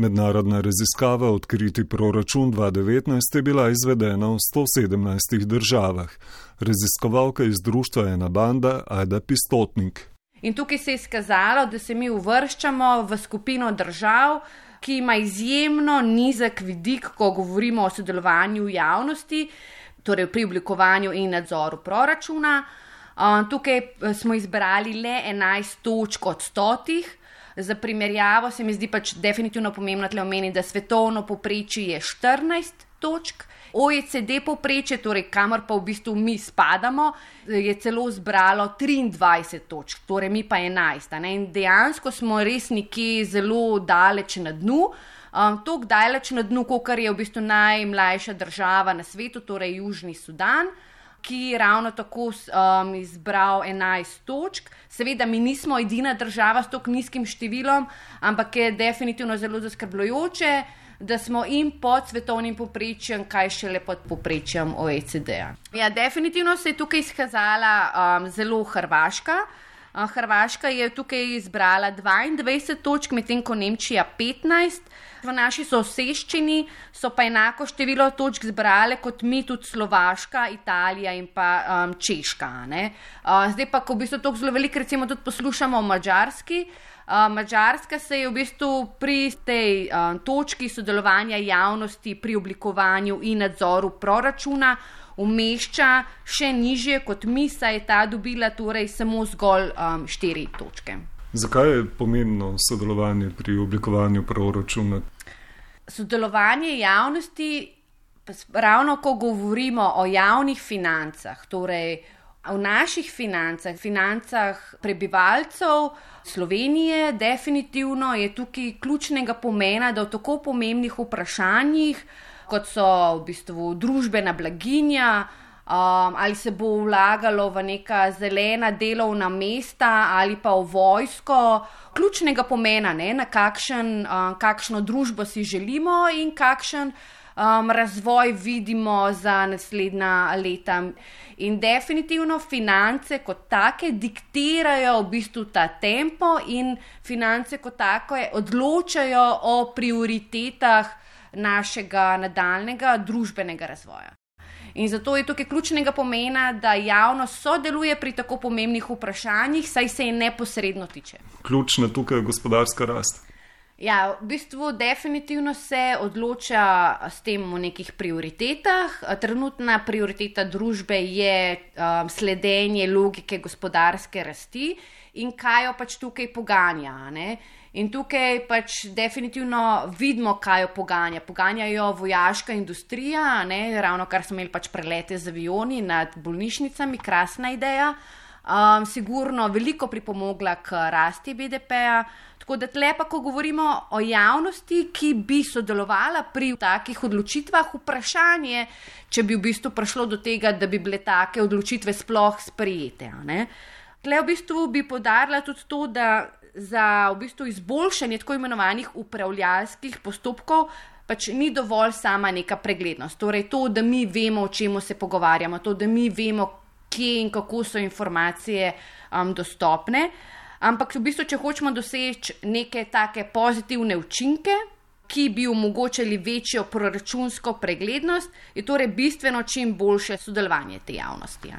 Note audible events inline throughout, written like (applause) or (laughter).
Mednarodna raziskava Odkriti proračun 2019 je bila izvedena v 117 državah. Raziskovalka iz društva Ena banda Aida Pistotnik. In tukaj se je izkazalo, da se mi uvrščamo v skupino držav, ki ima izjemno nizek vidik, ko govorimo o sodelovanju v javnosti, torej pri oblikovanju in nadzoru proračuna. Tukaj eh, smo izbrali le 11 točk od 100. Za primerjavo se mi zdi pač definitivno pomembno tle omeniti, da svetovno poprečje je 14 točk. OECD povprečje, torej kamor pa v bistvu mi spadamo, je celo zbralo 23 točk, torej mi pa 11. In dejansko smo res nekje zelo daleč na dnu. Um, Tako daleč na dnu, kot je v bistvu najmlajša država na svetu, torej Južni Sudan ki je ravno tako um, izbral 11 točk. Seveda, mi nismo edina država s tako nizkim številom, ampak je definitivno zelo zaskrbljujoče, da smo jim pod svetovnim poprečjem, kaj šele pod poprečjem OECD-a. Ja, definitivno se je tukaj izkazala um, zelo Hrvaška. Hrvaška je tukaj izbrala 22 točk, medtem ko Nemčija 15. V naši soseščini so pa enako število točk zbrale kot mi, tudi Slovaška, Italija in pa um, Češka. Uh, zdaj pa, ko v bistvu to zelo veliko recimo tudi poslušamo o Mačarski. Uh, Mačarska se je v bistvu pri tej uh, točki sodelovanja javnosti pri oblikovanju in nadzoru proračuna umešča še nižje kot mi, saj je ta dobila torej samo zgolj um, štiri točke. Zakaj je pomembno sodelovanje pri oblikovanju proračuna? Sodelovanje javnosti, ravno ko govorimo o javnih financah, torej v naših financah, financah prebivalcev Slovenije, definitivno je tukaj ključnega pomena, da v tako pomembnih vprašanjih kot so v bistvu družbena blaginja, um, ali se bo vlagalo v neka zelena delovna mesta ali pa v vojsko. Ključnega pomena, ne, na kakšen, um, kakšno družbo si želimo in kakšen um, razvoj vidimo za naslednja leta. In definitivno finance kot take diktirajo v bistvu ta tempo, in finance kot take odločajo o prioritetah našega nadaljnega družbenega razvoja. In zato je tukaj ključnega pomena, da javnost sodeluje pri tako pomembnih vprašanjih, saj se je neposredno tiče. Ključna tukaj je gospodarska rast. Ja, v bistvu definitivno se odloča s tem o nekih prioritetah. Trenutna prioriteta družbe je um, sledenje logike gospodarske rasti in kaj jo pač tukaj poganja. Ne? In tukaj pač definitivno vidimo, kaj jo poganja. Poganjajo vojaška industrija, ne? ravno kar smo imeli pač prelete z avioni nad bolnišnicami, krasna ideja. Um, sigurno veliko pripomogla k rasti BDP-a. Tako da lepa, ko govorimo o javnosti, ki bi sodelovala pri takih odločitvah, vprašanje, če bi v bistvu prišlo do tega, da bi bile take odločitve sploh sprejete. Tle v bistvu bi podarila tudi to, da za v bistvu izboljšanje tako imenovanih upravljalskih postopkov pač ni dovolj sama neka preglednost. Torej, to, da mi vemo, o čemu se pogovarjamo, to, da mi vemo, kje in kako so informacije um, dostopne. Ampak v bistvu, če hočemo doseči neke take pozitivne učinke, ki bi omogočili večjo proračunsko preglednost, je torej bistveno čim boljše sodelovanje te javnosti.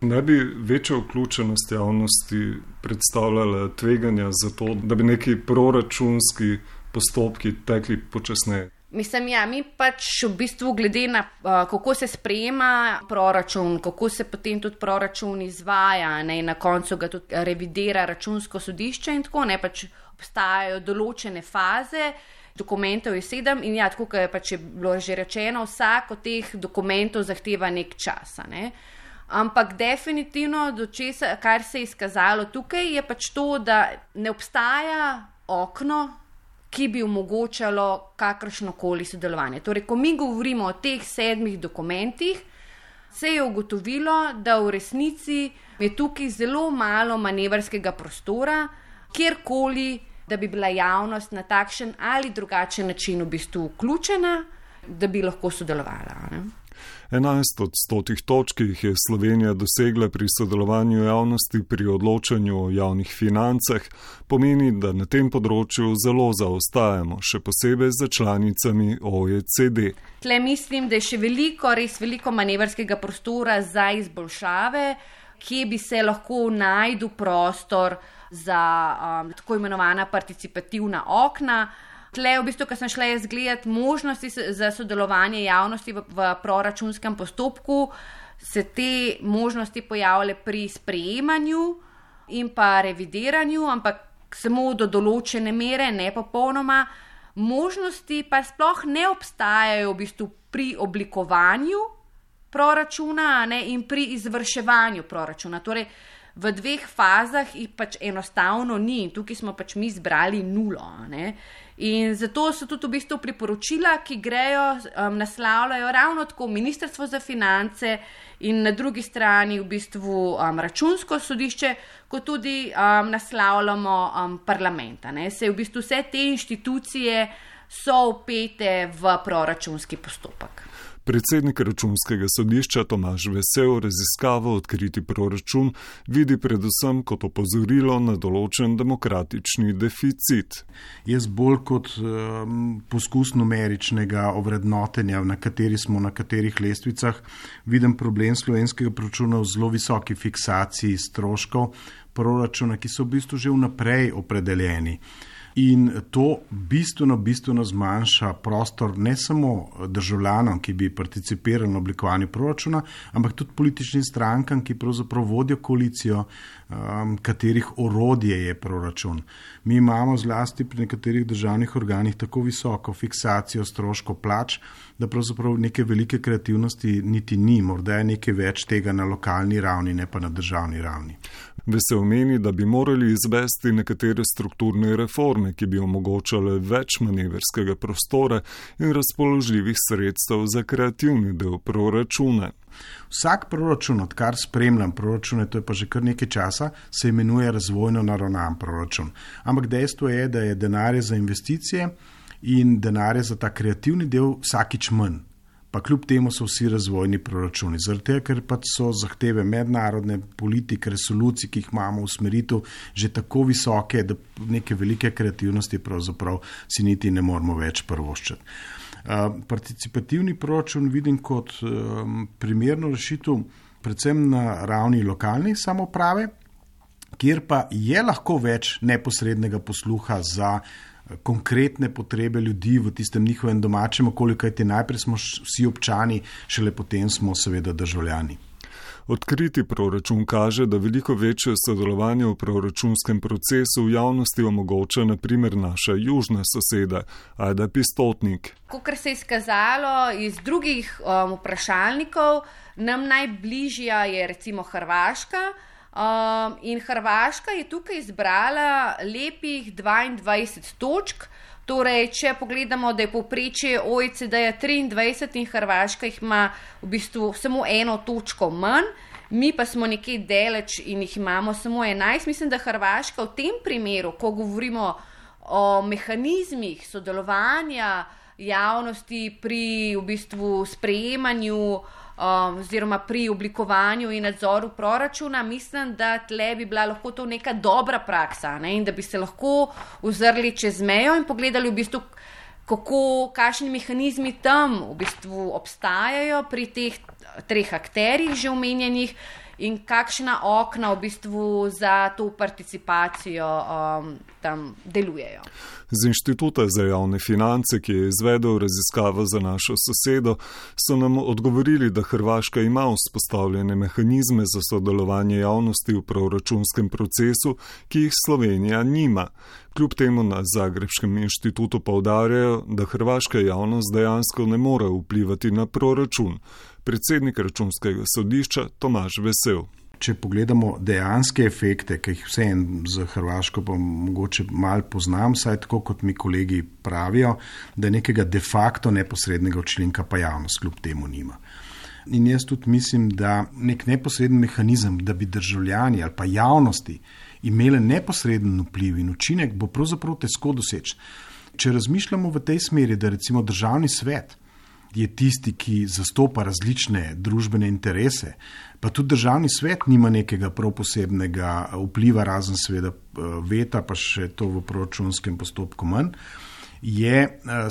Ne bi večja vključenost javnosti predstavljala tveganja za to, da bi neki proračunski postopki tekli počasneje? Mislim, ja, mi pač v bistvu, glede na to, kako se sprejema proračun, kako se potem tudi proračun izvaja, ne, na koncu ga tudi revidira računsko sodišče, in tako ne pač obstajajo določene faze. Dokumentov je sedem, in ja, tako je pač je bilo že rečeno, vsak od teh dokumentov zahteva nek čas. Ne. Ampak definitivno, česa, kar se je izkazalo tukaj, je pač to, da ne obstaja okno, ki bi omogočalo kakršno koli sodelovanje. Torej, ko mi govorimo o teh sedmih dokumentih, se je ugotovilo, da v resnici je tukaj zelo malo manevrskega prostora, kjerkoli, da bi bila javnost na takšen ali drugačen način v bistvu vključena, da bi lahko sodelovala. Ne? 11 od 100 točk, jih je Slovenija dosegla pri sodelovanju javnosti pri odločanju o javnih financah, pomeni, da na tem področju zelo zaostajamo, še posebej za članicami OECD. Tle mislim, da je še veliko, res veliko manevrskega prostora za izboljšave, kje bi se lahko najdel prostor za um, tako imenovana participativna okna tle, v bistvu, ko sem šla izgledati možnosti za sodelovanje javnosti v, v proračunskem postopku, se te možnosti pojavljale pri sprejemanju in pa revidiranju, ampak samo do določene mere, ne popolnoma. Možnosti pa sploh ne obstajajo v bistvu pri oblikovanju proračuna ne, in pri izvrševanju proračuna. Torej, v dveh fazah jih pač enostavno ni in tukaj smo pač mi zbrali nulo. Ne. In zato so tudi v bistvu priporočila, ki grejo, um, naslavljajo ravno tako Ministrstvo za finance in na drugi strani v bistvu um, računsko sodišče, kot tudi um, naslavljamo um, parlamenta. Ne. Se v bistvu vse te inštitucije so upete v proračunski postopek. Predsednik računskega sodišča Tomaž Vesel raziskavo odkriti proračun vidi predvsem kot opozorilo na določen demokratični deficit. Jaz bolj kot um, poskus numeričnega ovrednotenja, na kateri smo na katerih lestvicah, vidim problem slovenskega proračuna v zelo visoki fiksaciji stroškov proračuna, ki so v bistvu že vnaprej opredeljeni. In to bistveno, bistveno zmanjša prostor ne samo državljanom, ki bi participirali na oblikovanju proračuna, ampak tudi političnim strankam, ki pravzaprav vodijo koalicijo, um, katerih orodje je proračun. Mi imamo zlasti pri nekaterih državnih organih tako visoko fiksacijo stroškov plač, da pravzaprav neke velike kreativnosti niti ni, morda je nekaj več tega na lokalni ravni, ne pa na državni ravni. Vesel meni, da bi morali izvesti nekatere strukturne reforme, ki bi omogočale več manevrskega prostora in razpoložljivih sredstev za kreativni del proračuna. Vsak proračun, odkar spremljam proračune, to je pa že kar nekaj časa, se imenuje razvojno naravnan proračun. Ampak dejstvo je, da je denar za investicije in denar za ta kreativni del vsakič manj pa kljub temu so vsi razvojni proračuni. Zato, ker pač so zahteve mednarodne politike, resolucije, ki jih imamo v smeritev, že tako visoke, da neke velike kreativnosti pravzaprav si niti ne moramo več prvoščati. Uh, participativni proračun vidim kot um, primerno rešitev, predvsem na ravni lokalne samoprave, kjer pa je lahko več neposrednega posluha za konkretne potrebe ljudi v tistem njihovem domačem okolju, kajti najprej smo vsi občani, šele potem smo seveda državljani. Odkriti proračun kaže, da veliko večje sodelovanje v proračunskem procesu v javnosti omogoča naprimer naša južna soseda, Aida Pistotnik. Kot se je izkazalo iz drugih um, vprašalnikov, nam najbližja je recimo Hrvaška. Um, in Hrvaška je tukaj izbrala lepih 22 točk. Torej, če pogledamo, da je povprečje OECD-ja 23 in Hrvaška ima v bistvu samo eno točko manj, mi pa smo nekje deleč in jih imamo samo 11. Mislim, da Hrvaška v tem primeru, ko govorimo o mehanizmih sodelovanja javnosti pri v bistvu sprejemanju um, oziroma pri oblikovanju in nadzoru proračuna, mislim, da tle bi bila lahko to neka dobra praksa ne? in da bi se lahko ozrli čez mejo in pogledali v bistvu. Kako, kakšni mehanizmi tam v bistvu obstajajo pri teh treh akterjih, že omenjenih, in kakšna okna v bistvu za to participacijo um, tam delujejo. Z Inštituta za javne finance, ki je izvedel raziskavo za našo sosedo, so nam odgovorili, da Hrvaška ima vzpostavljene mehanizme za sodelovanje javnosti v proračunskem procesu, ki jih Slovenija nima. Kljub temu na Zagrebskem inštitutu povdarjajo, da hrvaška javnost dejansko ne more vplivati na proračun predsednik računskega sodišča Tomaž Vesel. Če pogledamo dejanske efekte, ki jih vsem za Hrvaško pa mogoče mal poznam, saj tako kot mi kolegi pravijo, da nekega de facto neposrednega učinka pa javnost kljub temu nima. In jaz tudi mislim, da nek neposreden mehanizem, da bi državljani ali pa javnosti imeli neposreden vpliv in učinek, bo pravzaprav težko doseči. Če razmišljamo v tej smeri, da recimo državni svet je tisti, ki zastopa različne družbene interese, pa tudi državni svet nima nekega prav posebnega vpliva, razen seveda veta, pa še to v proračunskem postopku manj. Je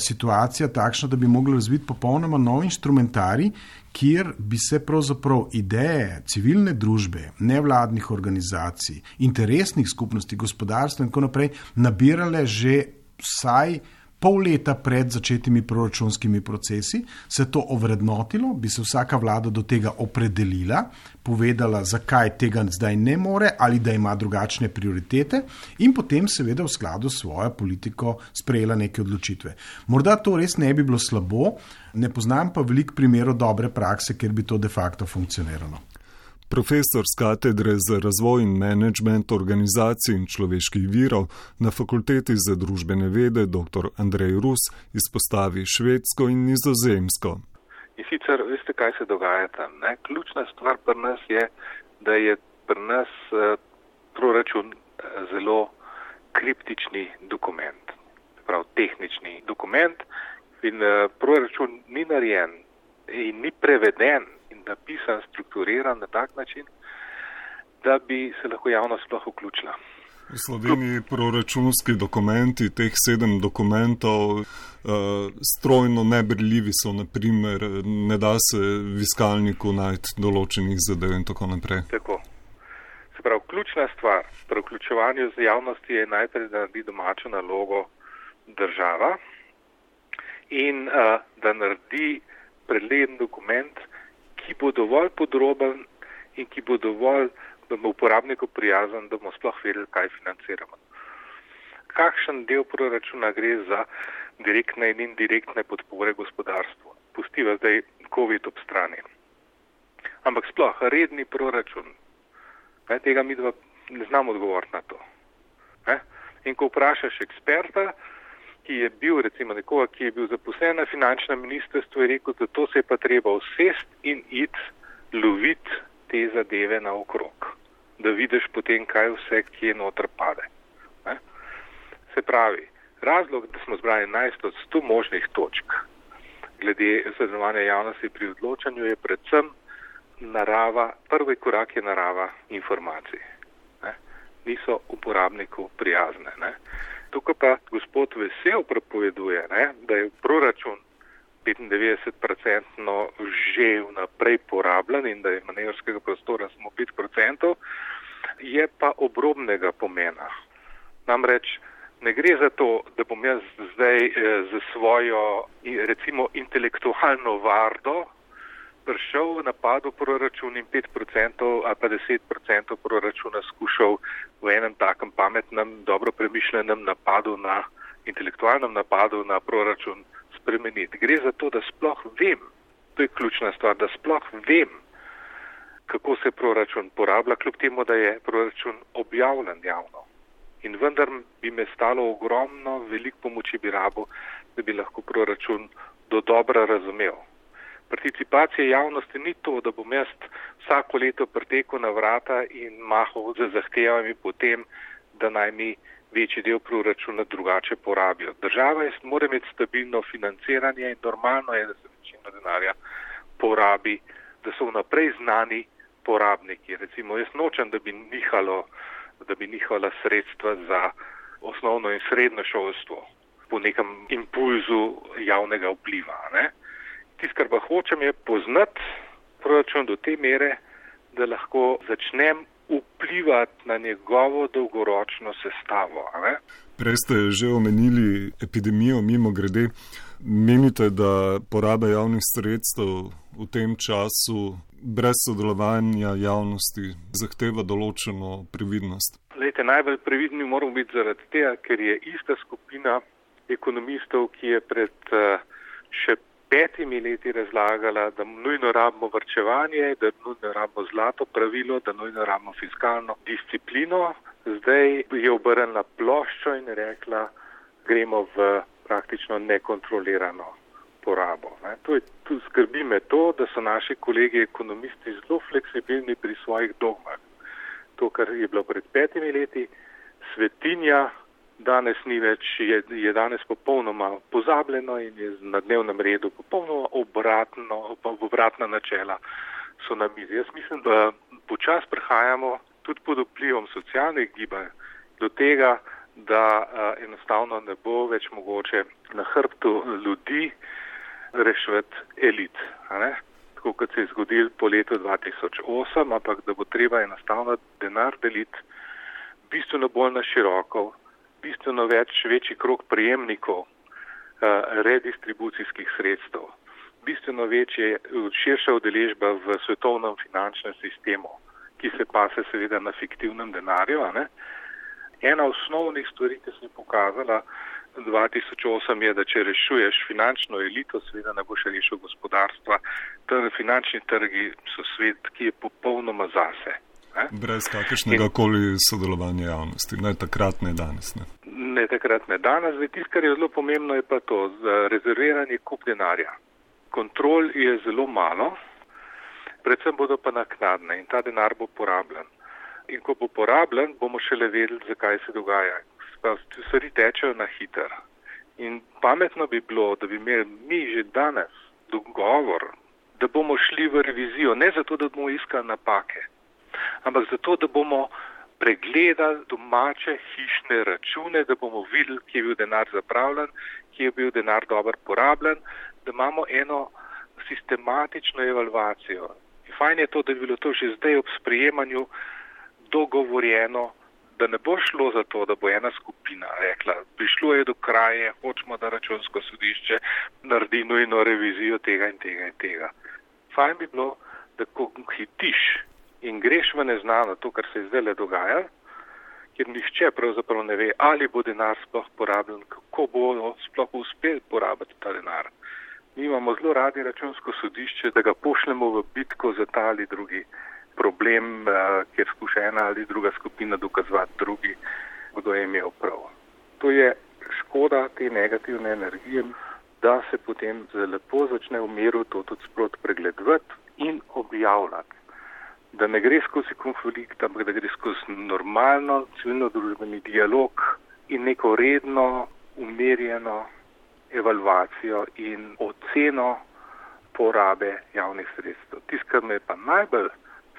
situacija takšna, da bi mogli razviti popolnoma nov instrumentarij, kjer bi se pravzaprav ideje civilne družbe, nevladnih organizacij, interesnih skupnosti, gospodarstva in tako naprej nabirale že vsaj pol leta pred začetimi proračunskimi procesi, se to ovrednotilo, bi se vsaka vlada do tega opredelila, povedala, zakaj tega zdaj ne more ali da ima drugačne prioritete in potem seveda v skladu s svojo politiko sprejela neke odločitve. Morda to res ne bi bilo slabo, ne poznam pa veliko primerov dobre prakse, kjer bi to de facto funkcioniralo. Profesor z katedre za razvoj in menedžment organizacij in človeških virov na Fakulteti za družbene vede dr. Andrej Rus izpostavi švedsko in nizozemsko. In sicer, veste, kaj se dogaja tam? Ne? Ključna stvar pri nas je, da je pri nas uh, proračun uh, zelo kriptični dokument, prav tehnični dokument in uh, proračun ni narejen in ni preveden napisan, strukturiran na tak način, da bi se lahko javnost sploh vključila. V Sloveniji proračunski dokumenti, teh sedem dokumentov, uh, strojno nebrljivi so, naprimer, ne da se v iskalniku najti določenih zadev in tako naprej. Tako. Se pravi, ključna stvar pri vključevanju z javnosti je najprej, da naredi domačo nalogo država in uh, da naredi pregleden dokument, ki bo dovolj podroben in ki bo dovolj, da bo uporabniku prijazen, da bomo sploh vedeli, kaj financiramo. Kakšen del proračuna gre za direktne in indirektne podpore gospodarstvu? Pustiva zdaj COVID ob strani. Ampak sploh redni proračun, ne, tega mi dva ne znamo odgovoriti na to. Ne? In ko vprašaš eksperta, ki je bil, recimo nekoga, ki je bil zaposlen na finančnem ministrstvu, je rekel, da to se je pa treba vsest in id loviti te zadeve na okrog, da vidiš potem, kaj vse, kje notr pade. Ne? Se pravi, razlog, da smo zbrali 11 od 100 možnih točk glede sodelovanja javnosti pri odločanju, je predvsem narava, prvi korak je narava informacij. Ne? Niso uporabniku prijazne. Ne? Tukaj pa gospod Vesel prepoveduje, ne, da je proračun 95-odstotno že vnaprej porabljen in da je manevrskega prostora samo 5%, je pa obrobnega pomena. Namreč ne gre za to, da bom jaz zdaj eh, za svojo recimo intelektualno vardo prišel v napadu proračun in 5% ali pa 10% proračuna skušal v enem takem pametnem, dobro premišljenem napadu na, intelektualnem napadu na proračun spremeniti. Gre za to, da sploh vem, to je ključna stvar, da sploh vem, kako se proračun porablja, kljub temu, da je proračun objavljen javno. In vendar bi me stalo ogromno, veliko pomoči bi rabo, da bi lahko proračun do dobra razumel participacije javnosti ni to, da bom jaz vsako leto pretekel na vrata in mahal za zahtevami potem, da naj mi večji del proračuna drugače porabijo. Država je, mora imeti stabilno financiranje in normalno je, da se večina denarja porabi, da so vnaprej znani porabniki. Recimo jaz nočem, da bi nihalo, da bi nihala sredstva za osnovno in srednjo šolstvo po nekem impulzu javnega vpliva. Ne? Tisto, kar pa hočem, je poznati proračun do te mere, da lahko začnem vplivati na njegovo dolgoročno sestavo. Prej ste že omenili epidemijo, mimo grede. Menite, da poraba javnih sredstev v tem času brez sodelovanja javnosti zahteva določeno previdnost? Lejte, najbolj previdni moramo biti zaradi tega, ker je ista skupina ekonomistov, ki je pred uh, še petimi leti razlagala, da nujno rabimo vrčevanje, da nujno rabimo zlato pravilo, da nujno rabimo fiskalno disciplino. Zdaj je obrnila ploščo in rekla, gremo v praktično nekontrolirano porabo. Ne. To je, tu skrbi me to, da so naši kolegi ekonomisti zelo fleksibilni pri svojih dogmah. To, kar je bilo pred petimi leti, svetinja danes ni več, je, je danes popolnoma pozabljeno in je na dnevnem redu popolnoma obratno, obratna načela so na mizi. Jaz mislim, da počas prehajamo tudi pod vplivom socialnih gibanj do tega, da a, enostavno ne bo več mogoče na hrbtu ljudi reševati elit. Tako kot se je zgodil po letu 2008, ampak da bo treba enostavno denar deliti bistveno bolj na široko, bistveno več, večji krok prijemnikov uh, redistribucijskih sredstev, bistveno večje, širša udeležba v svetovnem finančnem sistemu, ki se pa se seveda na fiktivnem denarju. Ena osnovnih stvari, ki se je pokazala 2008, je, da če rešuješ finančno elito, seveda ne boš rešil gospodarstva. Torej, finančni trgi so svet, ki je popolnoma zase. Ne? Brez kakršnega koli sodelovanja javnosti, ne takrat, ne danes. Ne, ne takrat, ne danes. Tisto, kar je zelo pomembno, je pa to, rezerviranje kup denarja. Kontrol je zelo malo, predvsem bodo pa naknadne in ta denar bo porabljen. In ko bo porabljen, bomo šele vedeli, zakaj se dogaja. Stvari tečejo na hiter. In pametno bi bilo, da bi imeli mi že danes dogovor, da bomo šli v revizijo, ne zato, da bomo iskali napake, ampak zato, da bomo pregledali domače hišne račune, da bomo videli, kje je bil denar zapravljen, kje je bil denar dobro porabljen, da imamo eno sistematično evalvacijo. In fajn je to, da bi bilo to že zdaj ob sprejemanju dogovorjeno, da ne bo šlo za to, da bo ena skupina rekla, prišlo je do kraje, hočemo, da računsko sodišče naredi nujno revizijo tega in tega in tega. Fajn bi bilo, da ko hitiš in greš v neznano, to, kar se zdaj le dogaja, ker nihče pravzaprav ne ve, ali bo denar sploh porabljen, kako bo sploh uspel porabiti ta denar. Mi imamo zelo radi računsko sodišče, da ga pošljemo v bitko za ta ali drugi problem, uh, kjer skuša ena ali druga skupina dokazovati drugi, kdo je imel prav. To je škoda te negativne energije, da se potem lepo začne v miru to tudi sprot pregledovati in objavljati da ne gre skozi konflikt, ampak da gre skozi normalno civilno-družbeni dialog in neko redno, umirjeno evalvacijo in oceno porabe javnih sredstev. Tisto, kar me pa najbolj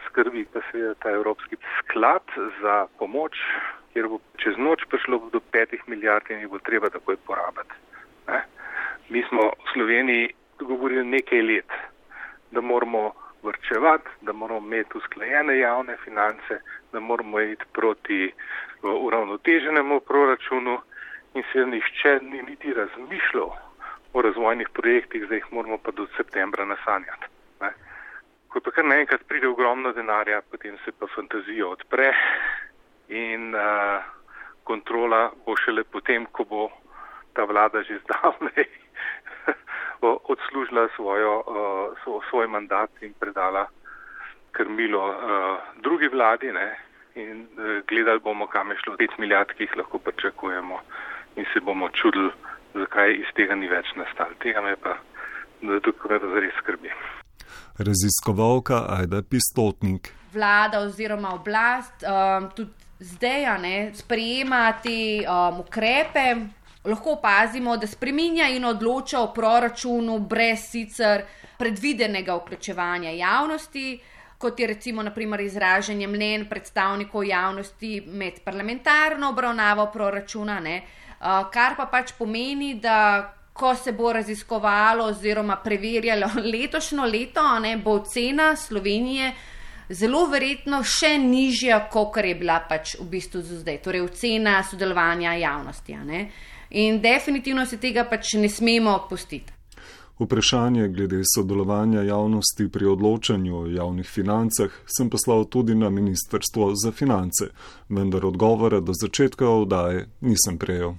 skrbi, pa se je ta Evropski sklad za pomoč, kjer bo čez noč prišlo do petih milijard in jih bo treba takoj porabiti. Ne? Mi smo v Sloveniji govorili nekaj let, da moramo vrčevati, da moramo imeti usklajene javne finance, da moramo iti proti uravnoteženemu proračunu in se nihče ni niti razmišljal o razvojnih projektih, zdaj jih moramo pa do septembra nasanjati. Ne. Ko pa kar naenkrat pride ogromno denarja, potem se pa fantazija odpre in uh, kontrola bo šele potem, ko bo ta vlada že zdavnej odslužila svojo, uh, svoj mandat in predala krmilo uh, drugi vladi. Ne? In uh, gledali bomo, kam je šlo 5 milijard, ki jih lahko pričakujemo, in se bomo čudili, zakaj iz tega ni več nastalo. Tega me pa tukaj zares skrbi. Raziskovalka Aida Pistotnik. Vlada oziroma oblast um, tudi zdaj ne, sprejema te um, ukrepe, lahko opazimo, da spreminja in odloča o proračunu brez sicer predvidenega vključevanja javnosti, kot je recimo naprimer, izražanje mnen predstavnikov javnosti med parlamentarno obravnavo proračuna, ne, kar pa pač pomeni, da ko se bo raziskovalo oziroma preverjalo (laughs) letošnjo leto, ne, bo cena Slovenije. Zelo verjetno še nižja, kot je bila pač v bistvu zdaj, torej ocena sodelovanja javnosti. Uh, In definitivno se tega pač ne smemo pustiti. Vprašanje glede sodelovanja javnosti pri odločanju o javnih financah sem poslal tudi na Ministrstvo za finance, vendar odgovora do začetka oddaje nisem prejel.